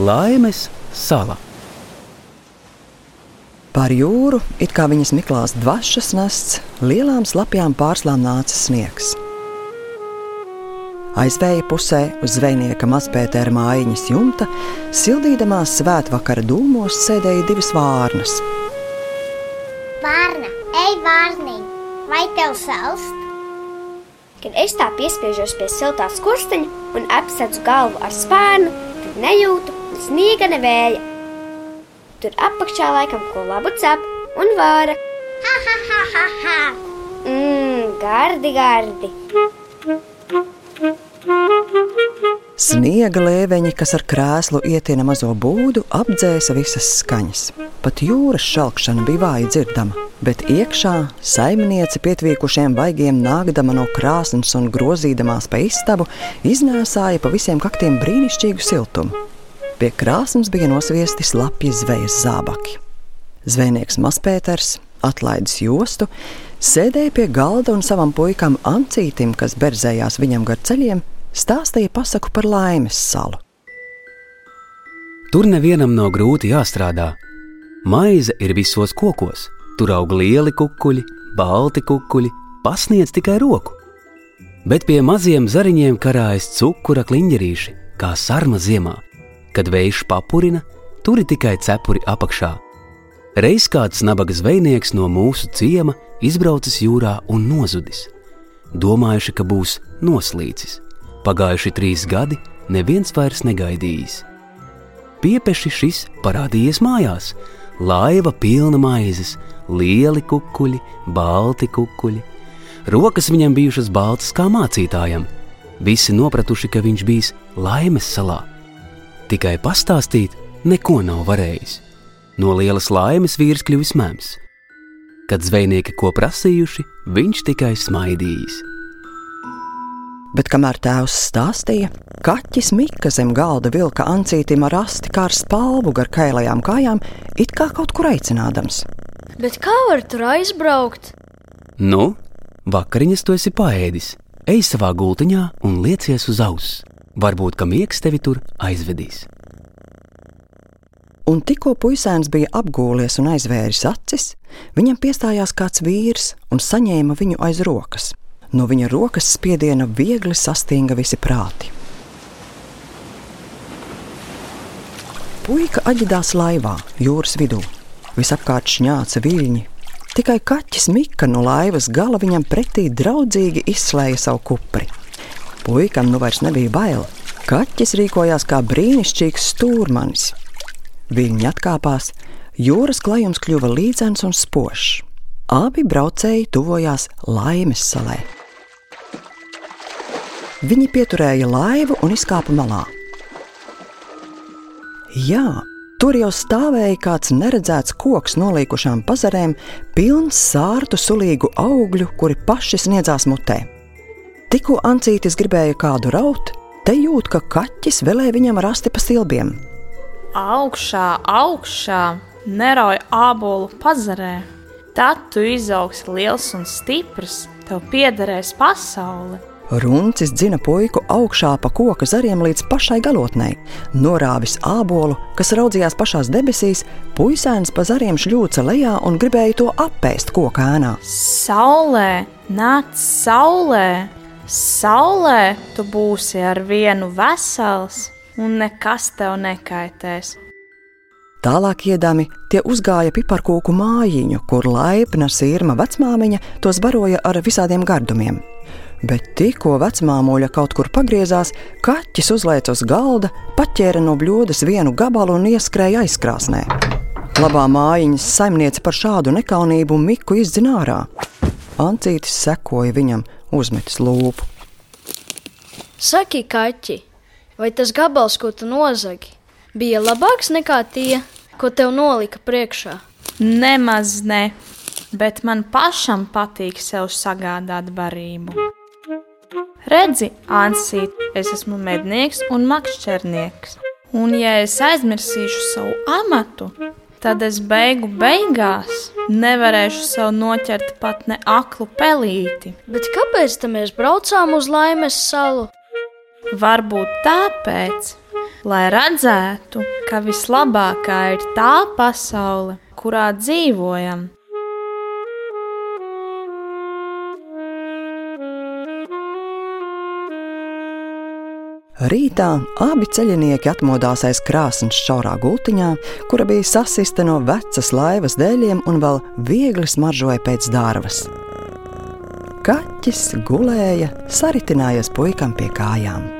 Laimes sala. Pār jūru, it kā viņas miklās dvašas nests, lielām slapjām pārslām nāca sniegs. Aizvēja pusē uz zvejnieka mazpētera mājiņas jumta, sildīdamās svētvakara dūmos sēdēja divas vārnas. Vārna, ej, vārniņ, vai tev salst? Kad es tā piespiežos pie siltā skursteņa un apsedzu galvu ar spārnu, tad nejūtu ne sniega, ne vēja. Tur apakšā laikam ko labu cep un vāra. Mmm, gardi, gardi! Sniega lēveņi, kas ar krēslu ietina mazo būdu, apdzēsa visas skaņas. Pat jūras šalkšana bija vāji dzirdama, bet iekšā saimniece pietvīkušiem vaigiem nākdama no krāsnes un grozīdamās pa istabu, iznēsāja pa visiem kaktiem brīnišķīgu siltumu. Pie krāsnes bija nosviesti slapji zvejas zābaki. Zvejnieks Maspēters, atlaidis jostu, sēdēja pie galda un savam puikam Ancītim, kas berzējās viņam gar ceļiem, stāstīja pasaku par laimes salu. Tur nevienam nav grūti jāstrādā. Maize ir visos kokos, tur aug lieli kukuļi, balti kukuļi, pasniedz tikai roku. Bet pie maziem zariņiem karājas cukura kliņģerīši, kā sarma ziemā. Kad vējš papurina, tur ir tikai cepuri apakšā. Reiz kāds nabaga zvejnieks no mūsu ciema izbraucis jūrā un nozudis. Domājuši, ka būs noslīcis. Pagājuši trīs gadi, neviens vairs negaidījis. Piepeši šis parādījies mājās. Laiva pilna maizes, lieli kukuļi, balti kukuļi. Rokas viņam bijušas baltas kā mācītājam. Visi nopratuši, ka viņš bijis laimes salā. Tikai pastāstīt neko nav varējis. No lielas laimes vīrs kļuvis mēms. Kad zvejnieki ko prasījuši, viņš tikai smaidījis. Bet kamēr tēvs stāstīja, kaķis Mika zem galda vilka ancītim ar asti kā ar spalvu gar kailajām kājām, it kā kaut kur aicinādams. Bet kā var tur aizbraukt? Nu, vakariņas tu esi paēdis. Ej savā gultiņā un liecies uz auss. Varbūt, ka miegs tevi tur aizvedīs. Un tikko puisēns bija apgūlies un aizvēris acis, viņam piestājās kāds vīrs un saņēma viņu aiz rokas. No viņa rokas spiediena viegli sastinga visi prāti. Puika aģidās laivā, jūras vidū. Visapkārt šņāca viļņi. Tikai kaķis Mika no laivas gala viņam pretī draudzīgi izslēja savu kupri. Puikam nu vairs nebija bail. Kaķis rīkojās kā brīnišķīgs stūrmanis. Viļņi atkāpās, jūras klājums kļuva līdzens un spožs. Abi braucēji tuvojās laimes salai. Viņi pieturēja laivu un izkāpa malā. Jā, tur jau stāvēja kāds neredzēts koks nolīkušām pazarēm, pilns sārtu sulīgu augļu, kuri paši sniedzās mutē. Tikko Ancītis gribēja kādu raut, te jūt, ka kaķis vēlēja viņam rasti pa silbiem. Augšā, augšā, nerauj ābolu pazarē. Tad tu izaugsi liels un stiprs, tev piederēs pasaule. Runcis dzina puiku augšā pa koka zariem līdz pašai galotnei. Norāvis ābolu, kas raudzījās pašās debesīs, puisēns pa zariem šļūca lejā un gribēja to apēst koka ēnā. Saulē, nāc saulē, saulē tu būsi ar vienu vesels, un nekas tev nekaitēs. Tālāk iedami tie uzgāja piparkūku mājiņu, kur laipna sirma vecmāmiņa tos baroja ar visādiem gardumiem bet tikko vecmāmoļa kaut kur pagriezās, kaķis uzlēca uz galda, paķēra no bļodas vienu gabalu un ieskrēja aizkrāsnē. Labā mājiņas saimniece par šādu nekaunību Miku izdzina ārā. Ancītis sekoja viņam, uzmetis lūpu. Saki, kaķi, vai tas gabals, ko tu nozagi, bija labāks nekā tie, ko tev nolika priekšā? Nemaz ne, bet man pašam patīk sev sagādāt barību. Redzi, Ansīt, es esmu mednieks un makšķernieks. Un, ja es aizmirsīšu savu amatu, tad es beigu beigās nevarēšu sev noķert pat ne aklu pelīti. Bet kāpēc tam mēs braucām uz laimes salu? Varbūt tāpēc, lai redzētu, ka vislabākā ir tā pasaule, kurā dzīvojam. Rītā abi ceļinieki atmodās aiz krāsnes šaurā gultiņā, kura bija sasista no vecas laivas dēļiem un vēl viegli smaržoja pēc dārvas. Kaķis gulēja, saritinājies puikam pie kājām.